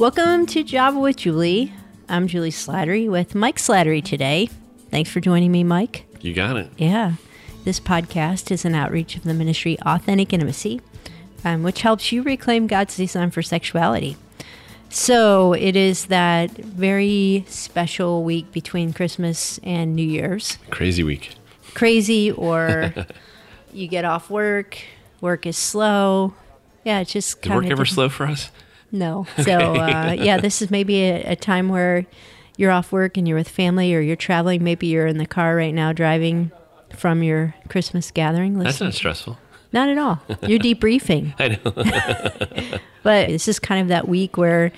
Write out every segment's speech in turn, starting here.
Welcome to Java with Juli. I'm Juli Slattery with Mike Slattery today. Thanks for joining me, Mike. You got it. Yeah. This podcast is an outreach of the ministry Authentic Intimacy, um, which helps you reclaim God's design for sexuality. So it is that very special week between Christmas and New Year's. Crazy week. Crazy, or you get off work, work is slow. Yeah, it's just Did work ever slow for us? No. So, uh, yeah, this is maybe a, a time where you're off work and you're with family or you're traveling. Maybe you're in the car right now driving from your Christmas gathering. That's Listen, not stressful. not at all. You're debriefing. I know. But this is kind of that week where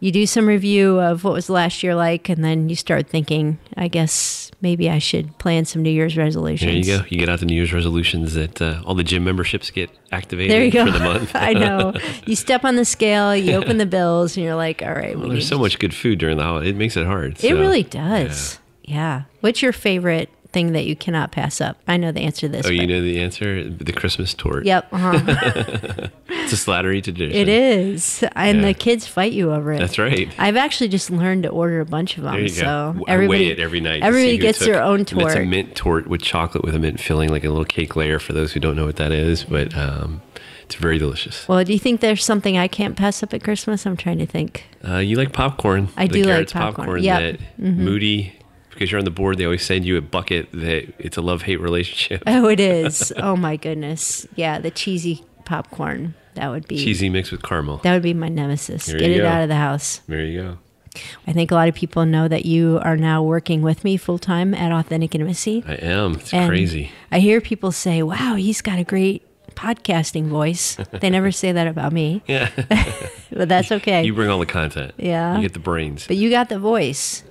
you do some review of what was last year like, and then you start thinking, I guess maybe I should plan some New Year's resolutions. There you go. You get out the New Year's resolutions that uh, all the gym memberships get activated There you go. for the month. I know. You step on the scale, you open the bills, and you're like, all right. Well, we there's so much good food during the holiday. It makes it hard. It really does. Yeah. What's your favorite thing that you cannot pass up? I know the answer to this. Oh, you know the answer? The Christmas torte. Yep. Uh-huh. It's a slattery tradition. it is. And Yeah. the kids fight you over it. That's right. I've actually just learned to order a bunch of them. There you so go. I everybody, weigh it every night. Everybody gets took- their own and It's a mint torte with chocolate with a mint filling, like a little cake layer for those who don't know what that is. But um, it's very delicious. Well, do you think there's something I can't pass up at Christmas? I'm trying to think. Uh, you like popcorn. I do like Garrett's popcorn. Yep. Mm-hmm. Moody, because you're on the board, they always send you a bucket that it's a love hate relationship. Oh, it is. oh my goodness. Yeah, the cheesy popcorn. That would be Cheesy mixed with caramel. That would be my nemesis. There Get it go. out of the house. There you go. I think a lot of people know that you are now working with me full time at Authentic Intimacy. I am. It's And crazy. I hear people say, wow, he's got a great podcasting voice. They never say that about me, Yeah. but that's okay. you bring all the content. Yeah. You get the brains. but you got the voice.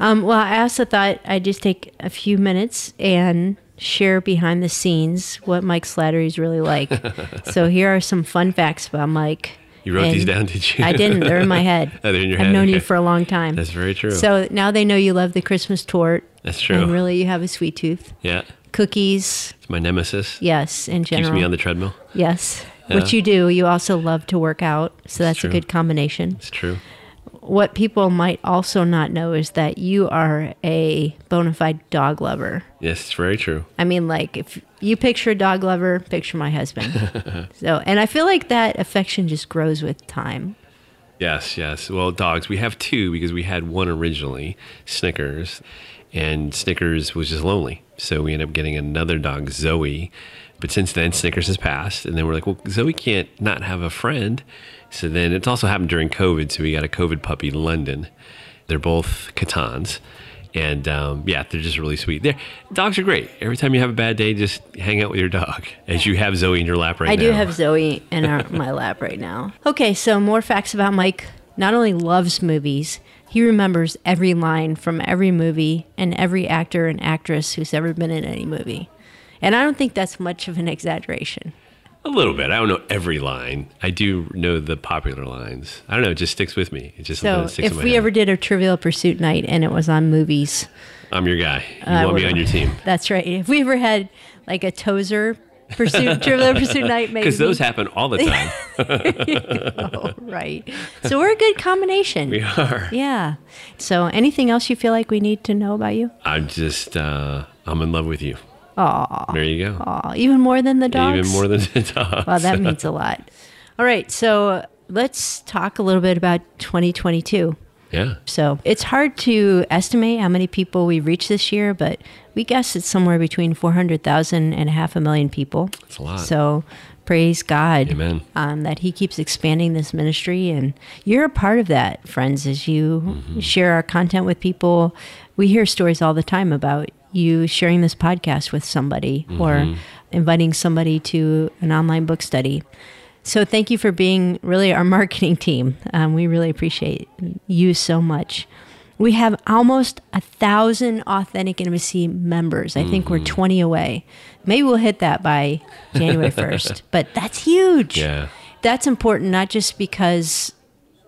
Um, well, I also thought I'd just take a few minutes and share behind the scenes what Mike Slattery is really like. so here are some fun facts about Mike. You wrote these down, did you? I didn't. They're in my head. Oh, they're in your I've head, known you for a long time. That's very true. So now they know you love the Christmas torte. That's true. And really, you have a sweet tooth. yeah. Cookies, It's my nemesis. yes, in general. Keeps me on the treadmill. yes, Yeah. which you do. You also love to work out, so that's a good combination. It's true. What people might also not know is that you are a bona fide dog lover. Yes, it's very true. I mean, like if you picture a dog lover, picture my husband. so, and I feel like that affection just grows with time. Yes, yes. Well, dogs, we have two because we had one originally, Snickers, and Snickers was just lonely. So we ended up getting another dog, Zoe. But since then, Snickers has passed. And then we're like, well, Zoe can't not have a friend. So then it's also happened during COVID. So we got a COVID puppy, London. They're both Catans. And um, yeah, they're just really sweet. They're, dogs are great. Every time you have a bad day, just hang out with your dog as you have Zoe in your lap right I now. I do have Zoe in our, my lap right now. Okay, so more facts about Mike. Not only loves movies, he remembers every line from every movie and every actor and actress who's ever been in any movie. And I don't think that's much of an exaggeration. A little bit. I don't know every line. I do know the popular lines. I don't know. It just sticks with me. It just So if we head. ever did a Trivial Pursuit night and it was on movies, I'm your guy. You I want me on your team that's right. If we ever had like a Tozer Pursuit, Trivial Pursuit night, maybe. because those happen all the time. Oh, right. So we're a good combination. we are. Yeah. So anything else you feel like we need to know about you? I'm just. uh I'm in love with you. Aw. There you go. Aw, even more than the dogs? Even more than the dogs. Wow, that means a lot. All right, so let's talk a little bit about 2022. yeah. So it's hard to estimate how many people we reached this year, but we guess it's somewhere between 400,000 and half a million people. That's a lot. So praise God Amen. um, that He keeps expanding this ministry. And you're a part of that, friends, as you Mm-hmm. share our content with people. We hear stories all the time about you sharing this podcast with somebody or Mm-hmm. inviting somebody to an online book study. So thank you for being really our marketing team. Um, we really appreciate you so much. We have almost a thousand authentic intimacy members. I think Mm-hmm. we're 20 away. Maybe we'll hit that by January 1st, but that's huge. Yeah. That's important, not just because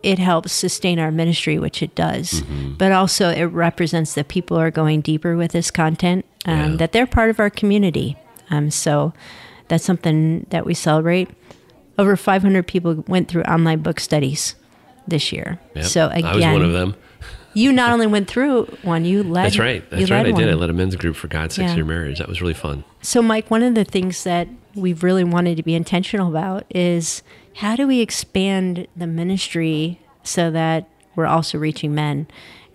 it helps sustain our ministry, which it does, Mm-hmm. but also it represents that people are going deeper with this content, um, Yeah. that they're part of our community. Um, so that's something that we celebrate. Over 500 people went through online book studies this year. Yep. So again, I was one of them. You not only went through one, you led. That's right. That's right. I did. I led a men's group for God's six Yeah. year marriage. That was really fun. So, Mike, one of the things that we've really wanted to be intentional about is how do we expand the ministry so that we're also reaching men?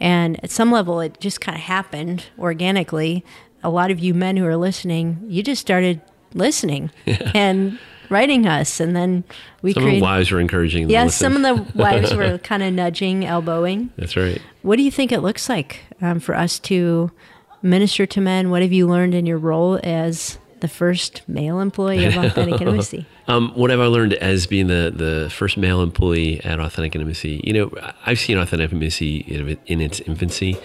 And at some level, it just kind of happened organically. A lot of you men who are listening, you just started listening and writing us, and then we Some of the wives were encouraging. to Yeah, some of the wives were kind of nudging, elbowing. That's right. What do you think it looks like um, for us to minister to men? What have you learned in your role as the first male employee of Authentic Intimacy? Um, what have I learned as being the, the first male employee at Authentic Intimacy? You know, I've seen Authentic Intimacy in, in its infancy,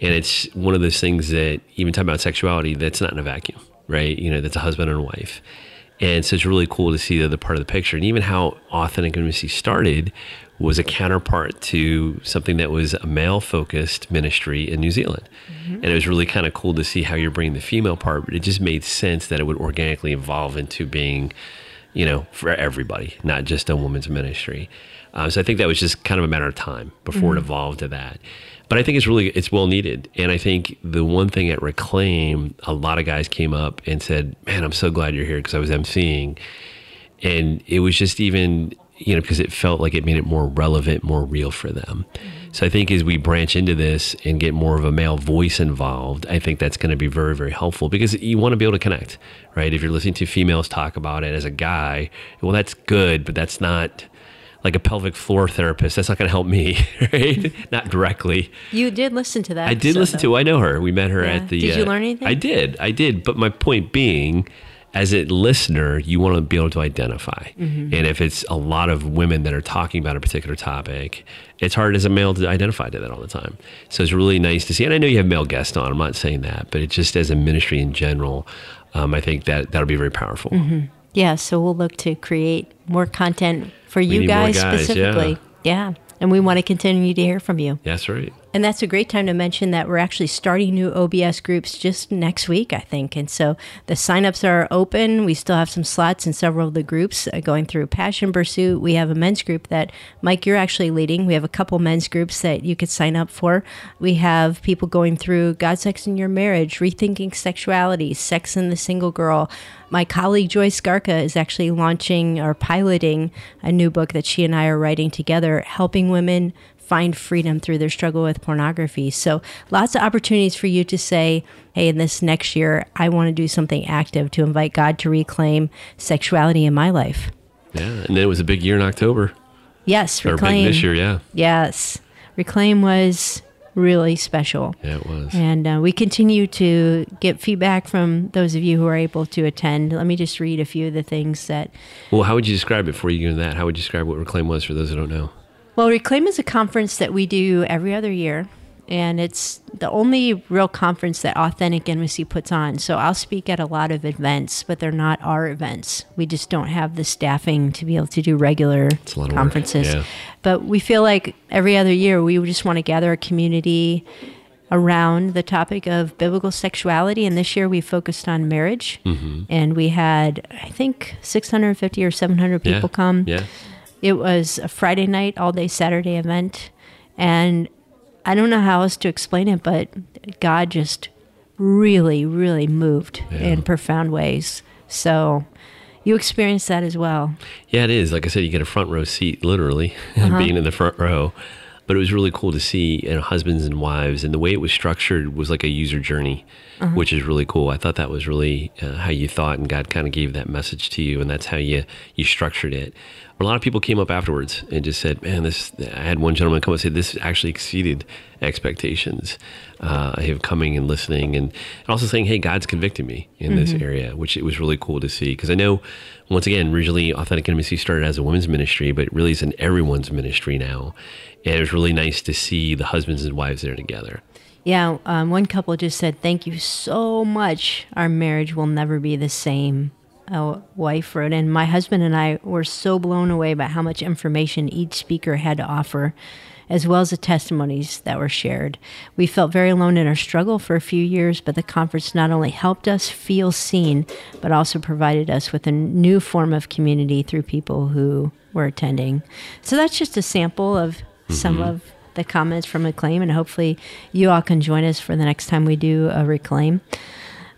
and it's one of those things that, even talking about sexuality, that's not in a vacuum, right? You know, that's a husband and a wife. And so it's really cool to see the other part of the picture. And even how Authentic Intimacy started was a counterpart to something that was a male focused ministry in New Zealand. And it was really kind of cool to see how you're bringing the female part, but it just made sense that it would organically evolve into being you know, for everybody, not just a woman's ministry. Uh, so I think that was just kind of a matter of time before it evolved to that. But I think it's really it's well needed, and I think the one thing at Reclaim, a lot of guys came up and said, "Man, I'm so glad you're here because I was emceeing," and it was just even you know because it felt like it made it more relevant, more real for them. So I think as we branch into this and get more of a male voice involved, I think that's going to be very, very helpful because you want to be able to connect, right? If you're listening to females talk about it as a guy, well, that's good, but that's not like a pelvic floor therapist. That's not going to help me, right? not directly. You did listen to that. I did listen to. I know her. We met her Yeah. at the. uh, Did you learn anything? I did. I did. But my point being, as a listener, you want to be able to identify. Mm-hmm. And if it's a lot of women that are talking about a particular topic, it's hard as a male to identify to that all the time. So it's really nice to see. And I know you have male guests on. I'm not saying that, but it just as a ministry in general, um, I think that that'll be very powerful. Mm-hmm. Yeah, so we'll look to create more content for you guys, guys, specifically. yeah. And we want to continue to hear from you. That's right. And that's a great time to mention that we're actually starting new OBS groups just next week, I think. And so the signups are open. We still have some slots in several of the groups uh, going through Passion Pursuit. We have a men's group that, Mike, you're actually leading. We have a couple men's groups that you could sign up for. We have people going through God, Sex, in Your Marriage, Rethinking Sexuality, Sex and the Single Girl. My colleague Joy Skarka is actually launching or piloting a new book that she and I are writing together, helping women find freedom through their struggle with pornography. So, lots of opportunities for you to say, hey, in this next year, I want to do something active to invite God to reclaim sexuality in my life. Yeah. And then it was a big year in October. Yes, Or reclaim. big this year. Yeah. Yes, reclaim was really special. Yeah, it was. And uh, we continue to get feedback from those of you who are able to attend. Let me just read a few of the things that Well, how would you describe it before you get into that? How would you describe what Reclaim was for those who don't know? Well, Reclaim is a conference that we do every other year, and it's the only real conference that Authentic Intimacy puts on. So I'll speak at a lot of events, but they're not our events. We just don't have the staffing to be able to do regular a lot of work, conferences. yeah. But we feel like every other year we just want to gather a community around the topic of biblical sexuality. And this year we focused on marriage. Mm-hmm. And we had, I think, 650 or 700 people yeah. come. Yeah. It was a Friday night, all day Saturday event. And I don't know how else to explain it, but God just really, really moved Yeah. in profound ways. So you experienced that as well. Yeah, it is. Like I said, you get a front row seat, literally, Uh-huh. being in the front row. But it was really cool to see you know, husbands and wives, and the way it was structured was like a user journey, Uh-huh. which is really cool. I thought that was really uh, how you thought, and God kind of gave that message to you, and that's how you you structured it. A lot of people came up afterwards and just said, "Man, this." I had one gentleman come up and say, "This actually exceeded expectations." Uh, him coming and listening, and also saying, "Hey, God's convicting me in this area," which it was really cool to see because I know, once again, originally Authentic Intimacy started as a women's ministry, but it really is in everyone's ministry now, and it was really nice to see the husbands and wives there together. Yeah, um, one couple just said, Thank you so much. Our marriage will never be the same. A wife wrote, and my husband and I were so blown away by how much information each speaker had to offer, as well as the testimonies that were shared. We felt very alone in our struggle for a few years, but the conference not only helped us feel seen, but also provided us with a new form of community through people who were attending. So that's just a sample of some mm-hmm. of the comments from Reclaim, and hopefully you all can join us for the next time we do a Reclaim.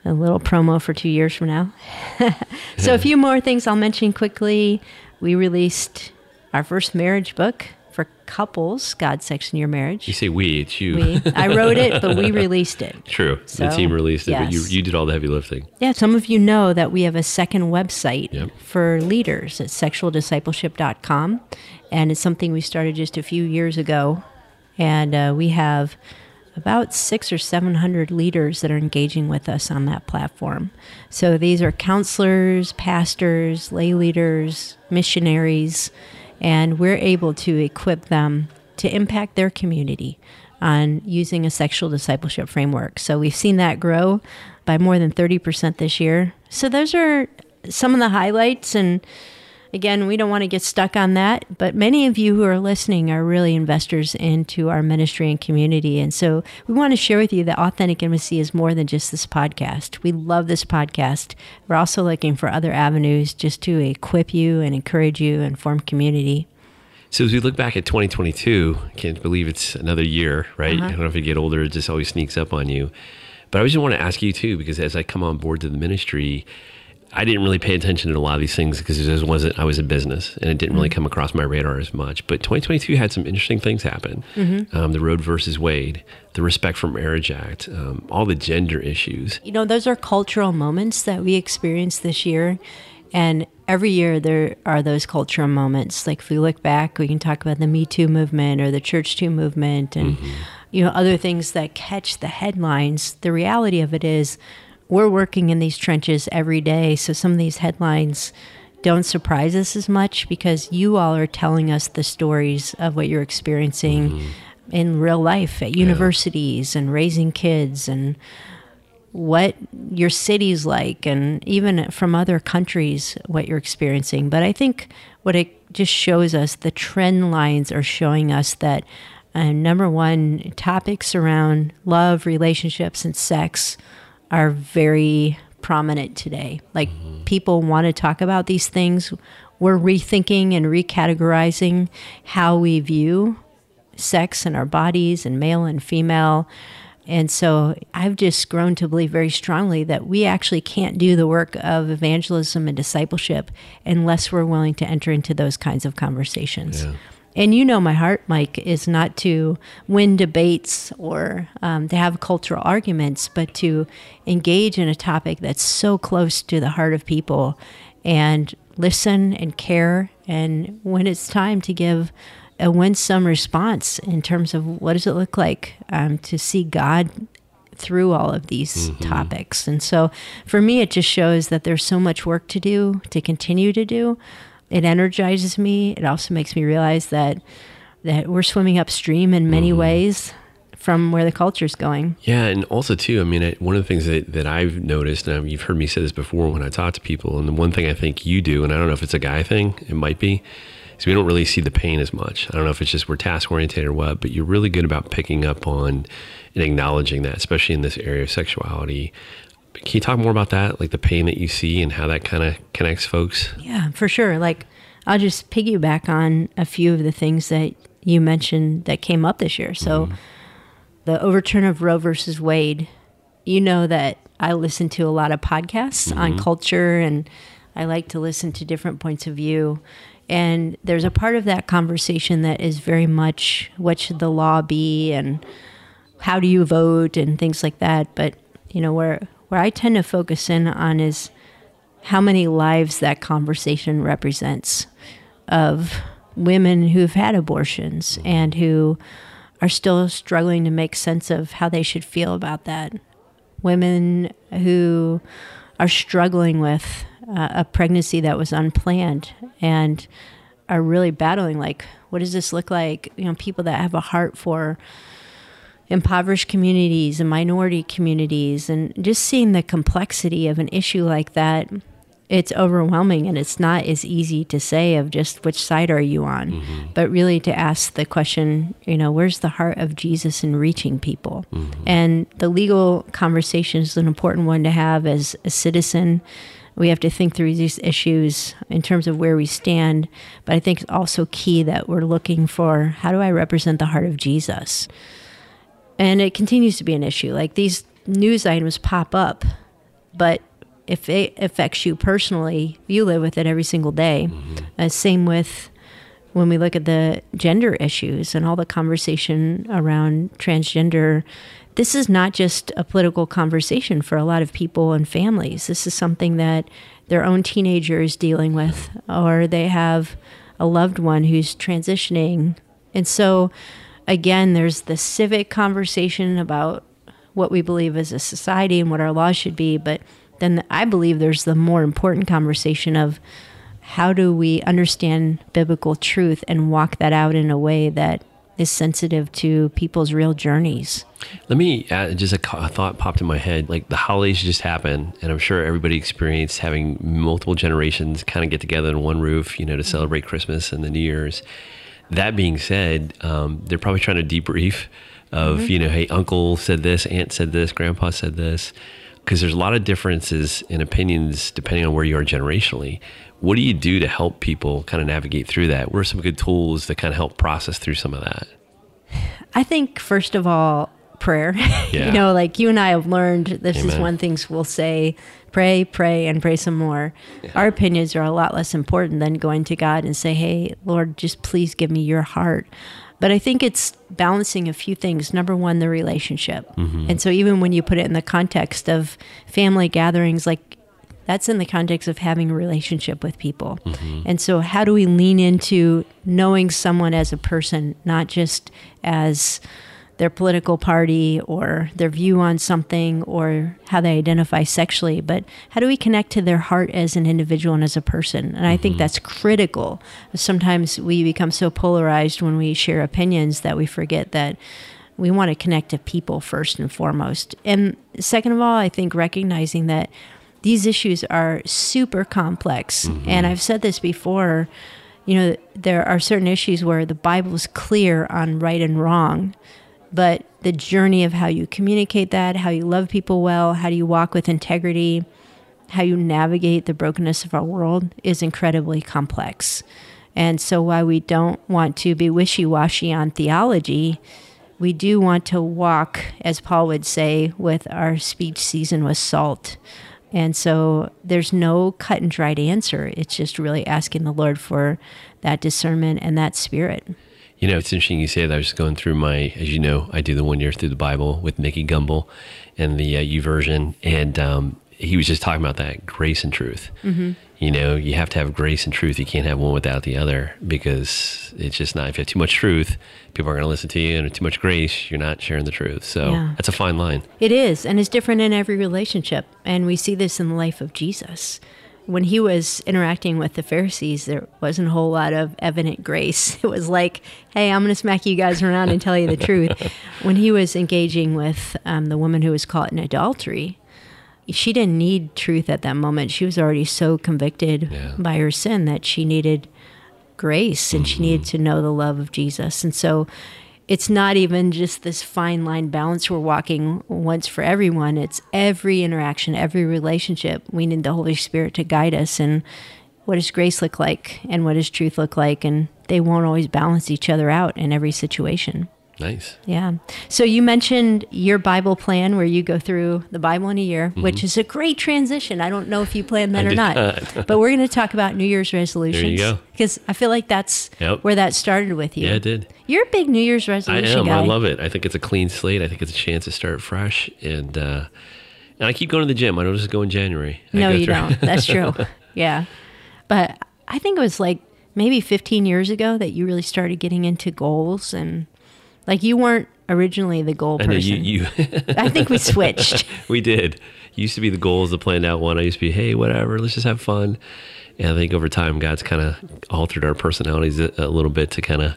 A little promo for two years from now. so, a few more things I'll mention quickly. We released our first marriage book for couples, God Sex in Your Marriage. You say we, it's you. We, I wrote it, but we released it. True. So, the team released it, but you, you did all the heavy lifting. Yeah, some of you know that we have a second website Yep. for leaders at sexualdiscipleship.com. And it's something we started just a few years ago. And uh, we have about six or 700 leaders that are engaging with us on that platform. So these are counselors, pastors, lay leaders, missionaries, and we're able to equip them to impact their community on using a sexual discipleship framework. So we've seen that grow by more than 30% this year. So those are some of the highlights and again, we don't want to get stuck on that, but many of you who are listening are really investors into our ministry and community. And so we want to share with you that authentic intimacy is more than just this podcast. We love this podcast. We're also looking for other avenues just to equip you and encourage you and form community. So as we look back at 2022, I can't believe it's another year, right? Uh-huh. I don't know if you get older, it just always sneaks up on you. But I just want to ask you too, because as I come on board to the ministry, I didn't really pay attention to a lot of these things because it just wasn't. I was in business, and it didn't really come across my radar as much. But 2022 had some interesting things happen. Um, the Roe versus Wade, the Respect for Marriage Act, um, all the gender issues. You know, those are cultural moments that we experienced this year. And every year there are those cultural moments. Like if we look back, we can talk about the Me Too movement or the Church Too movement and, you know, other things that catch the headlines. The reality of it is we're working in these trenches every day. So some of these headlines don't surprise us as much because you all are telling us the stories of what you're experiencing in real life at universities and raising kids and what your city's like and even from other countries what you're experiencing but i think what it just shows us the trend lines are showing us that uh, number one topics around love relationships and sex are very prominent today like mm-hmm. people want to talk about these things we're rethinking and recategorizing how we view sex and our bodies and male and female. And so I've just grown to believe very strongly that we actually can't do the work of evangelism and discipleship unless we're willing to enter into those kinds of conversations. Yeah. And you know, my heart, Mike, is not to win debates or um, to have cultural arguments, but to engage in a topic that's so close to the heart of people and listen and care. And when it's time to give a winsome response in terms of what does it look like um, to see God through all of these topics. And so for me, it just shows that there's so much work to do, to continue to do. It energizes me. It also makes me realize that that we're swimming upstream in many mm-hmm. ways from where the culture's going. Yeah, and also too, I mean, I, one of the things that, that I've noticed, and you've heard me say this before when I talk to people, and the one thing I think you do, and I don't know if it's a guy thing, it might be, is we don't really see the pain as much. I don't know if it's just we're task oriented or what, but you're really good about picking up on and acknowledging that, especially in this area of sexuality. Can you talk more about that, like the pain that you see and how that kind of connects folks? Yeah, for sure. Like, I'll just piggyback on a few of the things that you mentioned that came up this year. So, mm-hmm. the overturn of Roe versus Wade, you know that I listen to a lot of podcasts on mm-hmm. culture and I like to listen to different points of view. And there's a part of that conversation that is very much what should the law be and how do you vote and things like that. But, you know, where, where I tend to focus in on is how many lives that conversation represents of women who've had abortions and who are still struggling to make sense of how they should feel about that. Women who are struggling with uh, a pregnancy that was unplanned and are really battling like, what does this look like? You know, people that have a heart for impoverished communities and minority communities and just seeing the complexity of an issue like that it's overwhelming and it's not as easy to say of just which side are you on mm-hmm. but really to ask the question you know where's the heart of jesus in reaching people mm-hmm. and the legal conversation is an important one to have as a citizen we have to think through these issues in terms of where we stand. But I think it's also key that we're looking for how do I represent the heart of Jesus? And it continues to be an issue. Like these news items pop up, but if it affects you personally, you live with it every single day. Uh, same with when we look at the gender issues and all the conversation around transgender. This is not just a political conversation for a lot of people and families. This is something that their own teenager is dealing with, or they have a loved one who's transitioning. And so, again, there's the civic conversation about what we believe as a society and what our laws should be, but then I believe there's the more important conversation of how do we understand biblical truth and walk that out in a way that is sensitive to people's real journeys. Let me add, just a, a, thought popped in my head. Like the holidays just happened, and I'm sure everybody experienced having multiple generations kind of get together in one roof, you know, to celebrate Christmas and the New Year's. That being said, um, they're probably trying to debrief of, mm-hmm. you know, hey, uncle said this, aunt said this, grandpa said this because there's a lot of differences in opinions depending on where you are generationally. What do you do to help people kind of navigate through that? What are some good tools that kind of help process through some of that? I think, first of all, prayer. Yeah. you know, like you and I have learned this Amen. is one things we'll say pray, pray, and pray some more. Yeah. Our opinions are a lot less important than going to God and say, hey, Lord, just please give me your heart. But I think it's balancing a few things. Number one, the relationship. Mm-hmm. And so even when you put it in the context of family gatherings, like that's in the context of having a relationship with people. Mm-hmm. And so how do we lean into knowing someone as a person, not just as their political party or their view on something or how they identify sexually, but how do we connect to their heart as an individual and as a person? And I mm-hmm. think that's critical. Sometimes we become so polarized when we share opinions that we forget that we want to connect to people first and foremost. And second of all, I think recognizing that these issues are super complex. Mm-hmm. And I've said this before you know, there are certain issues where the Bible is clear on right and wrong, but the journey of how you communicate that, how you love people well, how do you walk with integrity, how you navigate the brokenness of our world is incredibly complex. And so, while we don't want to be wishy washy on theology, we do want to walk, as Paul would say, with our speech season with salt. And so there's no cut and dried answer. It's just really asking the Lord for that discernment and that spirit. You know, it's interesting you say that. I was just going through my, as you know, I do the one year through the Bible with Nicky Gumbel and the uh, version, and um, he was just talking about that grace and truth. Mm-hmm. You know, you have to have grace and truth. You can't have one without the other because it's just not. If you have too much truth, people are going to listen to you, and too much grace, you're not sharing the truth. So yeah. that's a fine line. It is, and it's different in every relationship, and we see this in the life of Jesus when he was interacting with the Pharisees, there wasn't a whole lot of evident grace. It was like, hey, I'm going to smack you guys around and tell you the truth. When he was engaging with um, the woman who was caught in adultery, she didn't need truth at that moment. She was already so convicted yeah. by her sin that she needed grace and mm-hmm. she needed to know the love of Jesus. And so it's not even just this fine line balance we're walking once for everyone. It's every interaction, every relationship. We need the Holy Spirit to guide us. And what does grace look like? And what does truth look like? And they won't always balance each other out in every situation. Nice. Yeah. So you mentioned your Bible plan where you go through the Bible in a year, mm-hmm. which is a great transition. I don't know if you planned that I or not, not. but we're going to talk about New Year's resolutions. There you go. Because I feel like that's yep. where that started with you. Yeah, it did. You're a big New Year's resolution I am. Guy. I love it. I think it's a clean slate. I think it's a chance to start fresh. And, uh, and I keep going to the gym. I don't just go in January. I no, you through. don't. That's true. yeah. But I think it was like maybe 15 years ago that you really started getting into goals and like you weren't originally the goal person. I, you, you I think we switched. we did. used to be the goal goals, the planned out one. I used to be, hey, whatever, let's just have fun. And I think over time, God's kind of altered our personalities a, a, little bit to kind of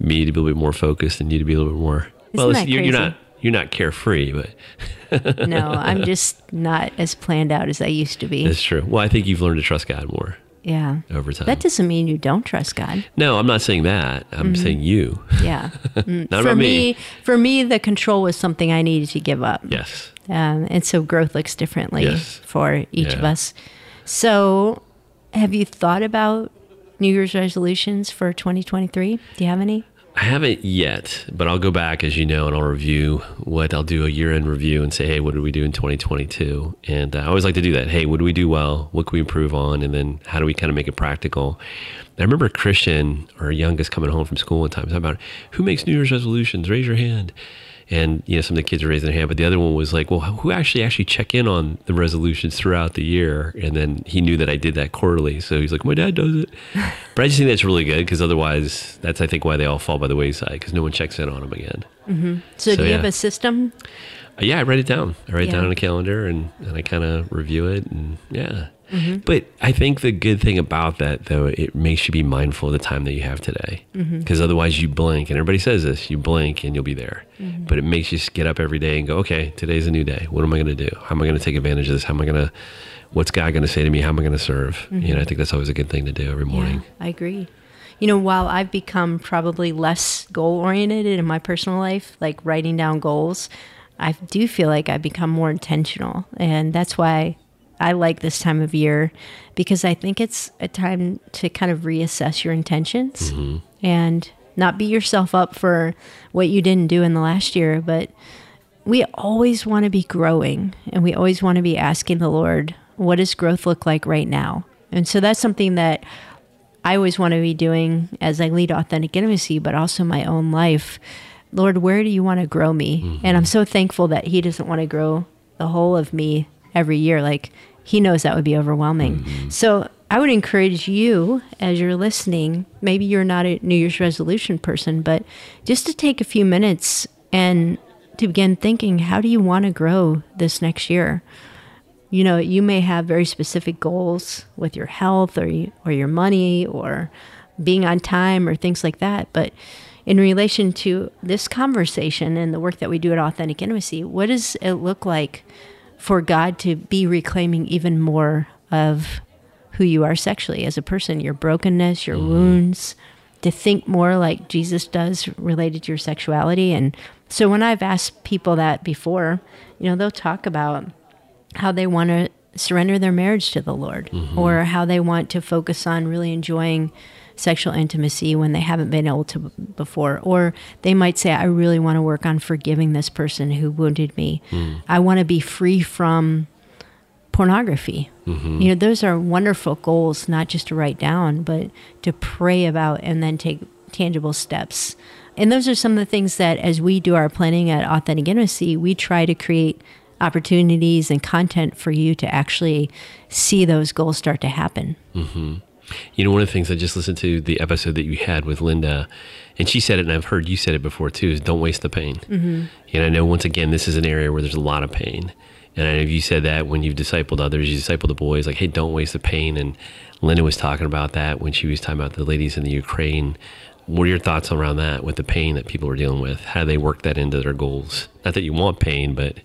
me to be a little bit more focused and you to be a little bit more. Isn't well, you're, you're, not you're not carefree, but no, I'm just not as planned out as I used to be. That's true. Well, I think you've learned to trust God more. Yeah. Over time. That doesn't mean you don't trust God. No, I'm not saying that. I'm mm-hmm. saying you. Yeah. Mm. not for me, me. For me, the control was something I needed to give up. Yes. Um, and so growth looks differently yes. for each yeah. of us. So, have you thought about New Year's resolutions for 2023? Do you have any? I haven't yet, but I'll go back, as you know, and I'll review what I'll do a year end review and say, hey, what did we do in 2022? And uh, I always like to do that. Hey, what we do well? What can we improve on? And then how do we kind of make it practical? I remember Christian, our youngest, coming home from school one time, talking about who makes New Year's resolutions? Raise your hand and you know some of the kids are raising their hand but the other one was like well who actually actually check in on the resolutions throughout the year and then he knew that i did that quarterly so he's like my dad does it but i just think that's really good because otherwise that's i think why they all fall by the wayside because no one checks in on them again mm-hmm. so, so, do you yeah. have a system uh, yeah i write it down i write yeah. it down on a calendar and, and i kind of review it and yeah Mm-hmm. But I think the good thing about that, though, it makes you be mindful of the time that you have today. Because mm-hmm. otherwise, you blink, and everybody says this you blink and you'll be there. Mm-hmm. But it makes you get up every day and go, okay, today's a new day. What am I going to do? How am I going to take advantage of this? How am I going to, what's God going to say to me? How am I going to serve? You know, I mm-hmm. think that's always a good thing to do every morning. Yeah, I agree. You know, while I've become probably less goal oriented in my personal life, like writing down goals, I do feel like I've become more intentional. And that's why I like this time of year because I think it's a time to kind of reassess your intentions mm-hmm. and not beat yourself up for what you didn't do in the last year. But we always want to be growing and we always want to be asking the Lord, what does growth look like right now? And so that's something that I always want to be doing as I lead authentic intimacy, but also my own life. Lord, where do you want to grow me? Mm-hmm. And I'm so thankful that He doesn't want to grow the whole of me every year. Like he knows that would be overwhelming. Mm-hmm. So I would encourage you as you're listening, maybe you're not a New Year's resolution person, but just to take a few minutes and to begin thinking, how do you want to grow this next year? You know, you may have very specific goals with your health or or your money or being on time or things like that, but in relation to this conversation and the work that we do at Authentic Intimacy, what does it look like for God to be reclaiming even more of who you are sexually as a person, your brokenness, your mm. wounds, to think more like Jesus does related to your sexuality. And so when I've asked people that before, you know, they'll talk about how they want to surrender their marriage to the Lord mm-hmm. or how they want to focus on really enjoying sexual intimacy when they haven't been able to before. Or they might say, I really want to work on forgiving this person who wounded me. Mm. I want to be free from pornography. Mm-hmm. You know, those are wonderful goals, not just to write down, but to pray about and then take tangible steps. And those are some of the things that, as we do our planning at Authentic Intimacy, we try to create opportunities and content for you to actually see those goals start to happen. Mm-hmm. You know, one of the things I just listened to the episode that you had with Linda, and she said it, and I've heard you said it before too, is don't waste the pain. Mm-hmm. And I know once again, this is an area where there's a lot of pain. And I know you said that when you've discipled others, you disciple the boys, like, hey, don't waste the pain. And Linda was talking about that when she was talking about the ladies in the Ukraine. What are your thoughts around that with the pain that people are dealing with? How do they work that into their goals? Not that you want pain, but.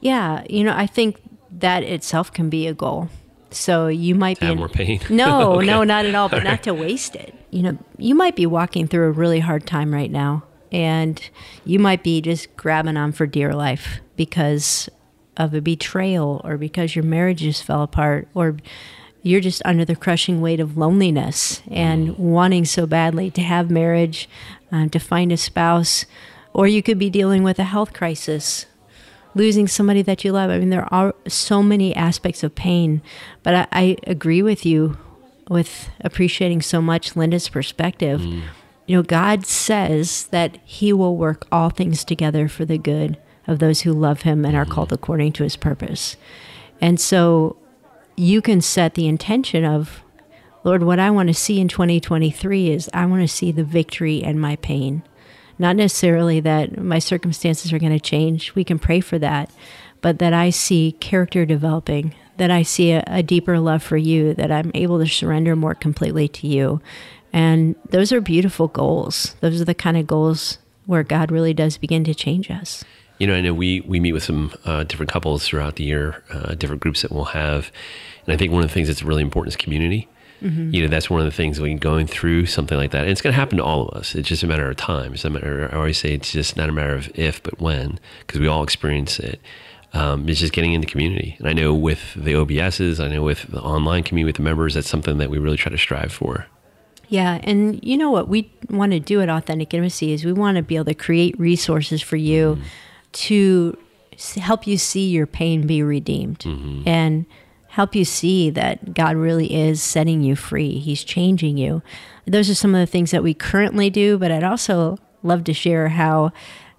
Yeah, you know, I think that itself can be a goal. So you might be have in, more pain. No, okay. no, not at all. But all not right. to waste it. You know, you might be walking through a really hard time right now, and you might be just grabbing on for dear life because of a betrayal, or because your marriage just fell apart, or you're just under the crushing weight of loneliness and mm. wanting so badly to have marriage, uh, to find a spouse, or you could be dealing with a health crisis losing somebody that you love. I mean, there are so many aspects of pain, but I, I agree with you with appreciating so much Linda's perspective. Mm. You know, God says that He will work all things together for the good of those who love Him and are mm. called according to His purpose. And so you can set the intention of, Lord, what I want to see in 2023 is I want to see the victory in my pain. Not necessarily that my circumstances are going to change. We can pray for that. But that I see character developing, that I see a, a deeper love for you, that I'm able to surrender more completely to you. And those are beautiful goals. Those are the kind of goals where God really does begin to change us. You know, I know we, we meet with some uh, different couples throughout the year, uh, different groups that we'll have. And I think one of the things that's really important is community. Mm-hmm. You know, that's one of the things when going through something like that, and it's going to happen to all of us. It's just a matter of time. It's a matter. I always say it's just not a matter of if, but when, because we all experience it. um, is just getting in the community. And I know with the OBSs, I know with the online community with the members, that's something that we really try to strive for. Yeah, and you know what we want to do at Authentic Intimacy is we want to be able to create resources for you to help you see your pain be redeemed and help you see that God really is setting you free. He's changing you. Those are some of the things that we currently do, but I'd also love to share how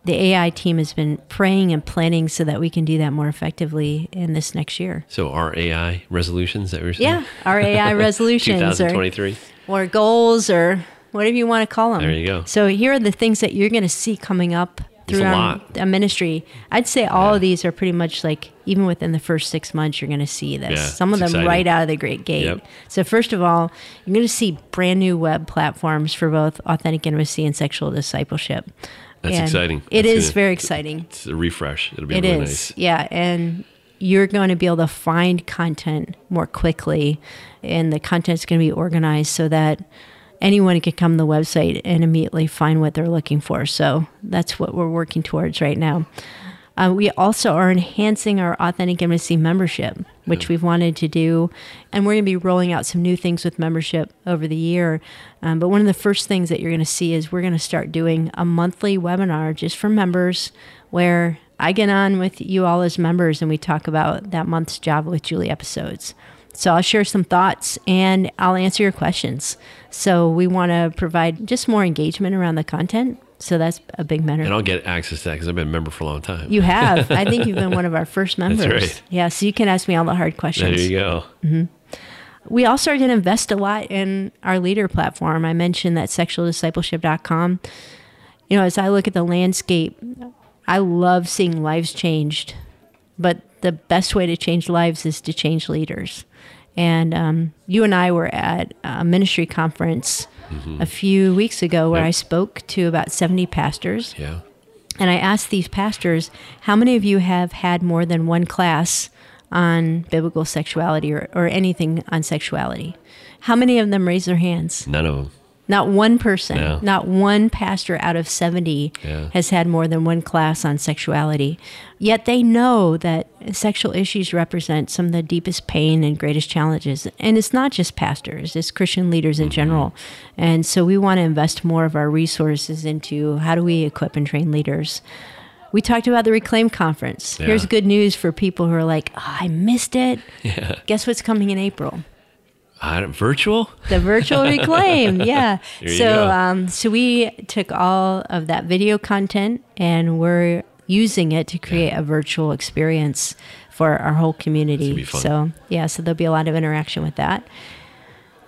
the AI team has been praying and planning so that we can do that more effectively in this next year. So our AI resolutions that we're saying? Yeah, our AI resolutions are 2023. or goals or whatever you want to call them. There you go. So here are the things that you're going to see coming up through a our, ministry. I'd say all of these are pretty much like even within the first six months, you're going to see this. Yeah, Some of them exciting. right out of the great gate. Yep. So first of all, you're going to see brand new web platforms for both authentic intimacy and sexual discipleship. That's And exciting. It That's is gonna- very exciting. It's a refresh. It'll be It really is, nice. yeah, and you're going to be able to find content more quickly, and the content's going to be organized so that anyone can come to the website and immediately find what they're looking for. So that's what we're working towards right now. Uh, we also are enhancing our authentic intimacy membership, which we've wanted to do, and we're going to be rolling out some new things with membership over the year. Um, but one of the first things that you're going to see is we're going to start doing a monthly webinar just for members, where I get on with you all as members and we talk about that month's Java with Juli episodes. So I'll share some thoughts and I'll answer your questions. So we want to provide just more engagement around the content. So that's a big matter. And I'll get access to that because I've been a member for a long time. You have. I think you've been one of our first members. right. Yeah, so you can ask me all the hard questions. there you go. We also are going to invest a lot in our leader platform. I mentioned that sexualdiscipleship.com. You know, as I look at the landscape, I love seeing lives changed, but the best way to change lives is to change leaders. And um, you and I were at a ministry conference a few weeks ago where Yep. I spoke to about 70 pastors. Yeah. And I asked these pastors, how many of you have had more than one class on biblical sexuality or, or anything on sexuality? How many of them raised their hands? None of them. Not one person, No. not one pastor out of 70 Yeah. has had more than one class on sexuality. Yet they know that sexual issues represent some of the deepest pain and greatest challenges. And it's not just pastors, it's Christian leaders in Mm-hmm. general. And so we want to invest more of our resources into how do we equip and train leaders. We talked about the Reclaim Conference. Yeah. Here's good news for people who are like, oh, I missed it. Yeah. Guess what's coming in April? Don't- virtual? The virtual reclaim, yeah. So, um, so we took all of that video content and we're using it to create a virtual experience for our whole community. So, yeah, so there'll be a lot of interaction with that.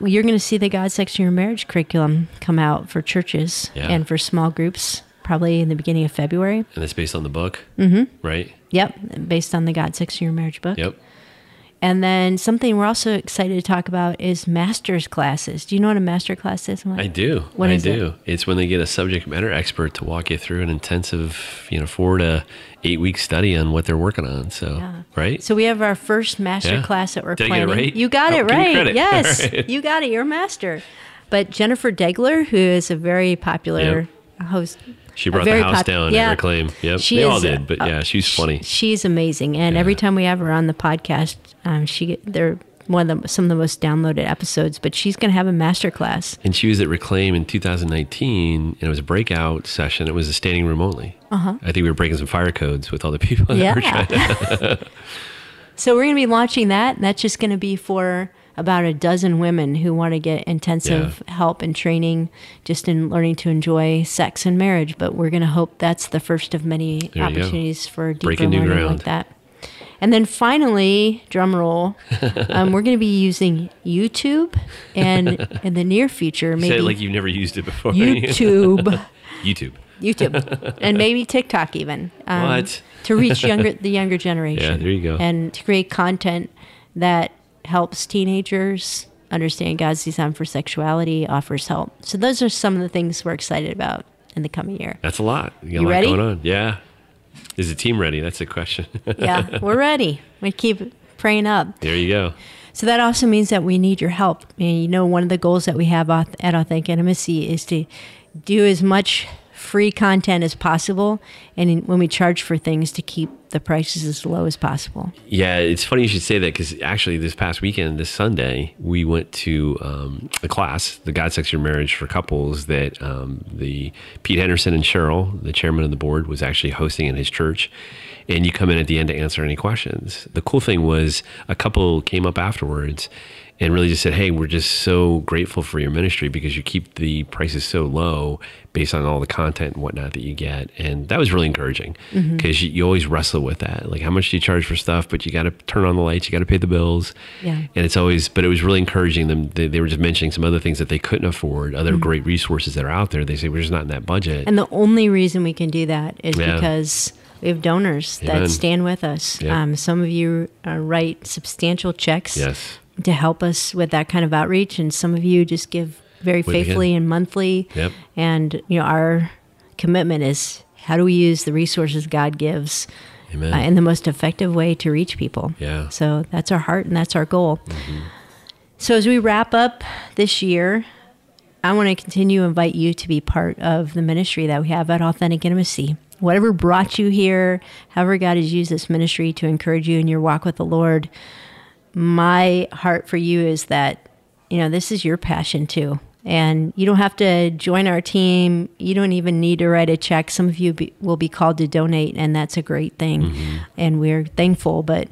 You're going to see the God Sex in Your Marriage curriculum come out for churches Yeah. and for small groups probably in the beginning of February. And it's based on the book. Mm-hmm. Right? Yep, based on the God Sex in Your Marriage book. Yep. And then something we're also excited to talk about is master's classes. Do you know what a master class is? I do. What I is it? do. It's when they get a subject matter expert to walk you through an intensive, you know, four to eight week study on what they're working on. So, Yeah. right? So we have our first master Yeah. class that we're Did I get it planning. right? You got Oh, it right. Yes, right. you got it. You're a master. But Jennifer Degler, who is a very popular host, She brought the house pop- down yeah. at Reclaim. Yep. She they all did, but uh, yeah, she's funny. she's amazing, and every time we have her on the podcast, um, she get- they're one of the some of the most downloaded episodes. But she's going to have a master class. And she was at Reclaim in 2019, and it was a breakout session. It was a standing room only. Uh-huh. I think we were breaking some fire codes with all the people that were trying Yeah. so we're going to be launching that. And that's just going to be for about a dozen women who want to get intensive help and training just in learning to enjoy sex and marriage. But we're going to hope that's the first of many There opportunities for deeper Breaking new learning ground. like that. And then finally, drum roll, um, we're going to be using YouTube and in the near future, Say maybe it like you've never used it before. YouTube. YouTube. YouTube and maybe TikTok even. Um, What? to reach younger the younger generation. Yeah, there you go. And to create content that helps teenagers understand God's design for sexuality, offers help. So those are some of the things we're excited about in the coming year. That's a lot. You got You a lot ready? going on. Yeah. Is the team ready? That's the question. Yeah, we're ready. We keep praying up. there you go. So that also means that we need your help. And you know, one of the goals that we have at Authentic Intimacy is to do as much free content as possible. And when we charge for things, to keep the prices as low as possible. Yeah, it's funny you should say that because actually, this past weekend, this Sunday, we went to um, a class, the God Sex Your Marriage for couples, that um, the Pete Henderson and Cheryl, the chairman of the board, was actually hosting in his church. And you come in at the end to answer any questions. The cool thing was a couple came up afterwards and really just said, Hey, we're just so grateful for your ministry because you keep the prices so low based on all the content and whatnot that you get. And that was really encouraging because mm-hmm. you, you, always wrestle with that. Like, how much do you charge for stuff? But you got to turn on the lights, you got to pay the bills. Yeah. And it's always, but it was really encouraging them. They, they were just mentioning some other things that they couldn't afford, other mm-hmm. great resources that are out there. They say, We're just not in that budget. And the only reason we can do that is yeah. because we have donors Amen. that stand with us. Yep. Um, some of you uh, write substantial checks yes to help us with that kind of outreach, and some of you just give very faithfully and monthly. Yep. And you know, our commitment is how do we use the resources God gives uh, in the most effective way to reach people. Yeah. So that's our heart and that's our goal. Mm-hmm. So as we wrap up this year, I want to continue to invite you to be part of the ministry that we have at Authentic Intimacy. Whatever brought you here, however God has used this ministry to encourage you in your walk with the Lord, my heart for you is that, you know, this is your passion too. And you don't have to join our team. You don't even need to write a check. Some of you be, will be called to donate, and that's a great thing. Mm-hmm. And we're thankful. But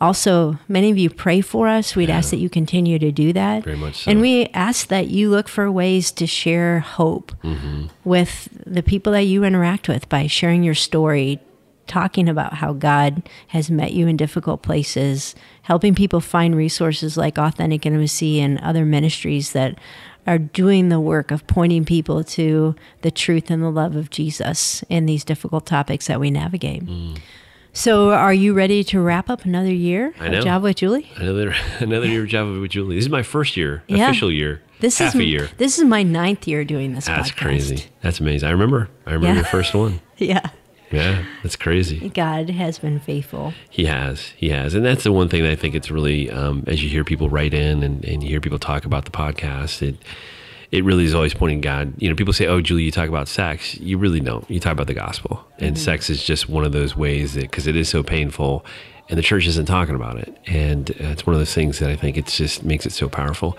also, many of you pray for us. We'd yeah. ask that you continue to do that. Very much so. And we ask that you look for ways to share hope mm-hmm. with the people that you interact with by sharing your story, talking about how God has met you in difficult places, helping people find resources like Authentic Intimacy and other ministries that are doing the work of pointing people to the truth and the love of Jesus in these difficult topics that we navigate. Mm. So, are you ready to wrap up another year I know. of Java with Juli? Another another year of Java with Juli. This is my first year, yeah. official year. This half is a year. This is my ninth year doing this. That's podcast. crazy. That's amazing. I remember. I remember yeah. your first one. yeah. Yeah, that's crazy. God has been faithful. He has. He has. And that's the one thing that I think it's really, um, as you hear people write in and, and you hear people talk about the podcast, it, it really is always pointing God. You know, people say, "Oh, Juli, you talk about sex." You really don't. You talk about the gospel, and mm-hmm. sex is just one of those ways that because it is so painful, and the church isn't talking about it, and uh, it's one of those things that I think it's just makes it so powerful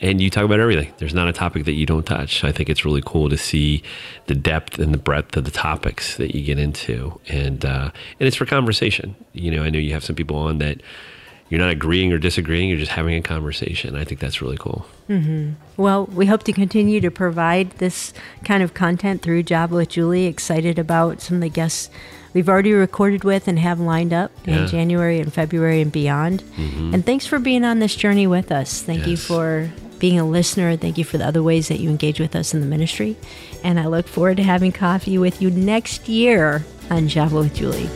and you talk about everything. There's not a topic that you don't touch. I think it's really cool to see the depth and the breadth of the topics that you get into, and uh, and it's for conversation. You know, I know you have some people on that you're not agreeing or disagreeing. You're just having a conversation. I think that's really cool. Mm-hmm. Well, we hope to continue to provide this kind of content through Java with Juli. Excited about some of the guests we've already recorded with and have lined up yeah. in January and February and beyond. Mm-hmm. And thanks for being on this journey with us. Thank yes. you for being a listener. Thank you for the other ways that you engage with us in the ministry. And I look forward to having coffee with you next year on Java with Juli.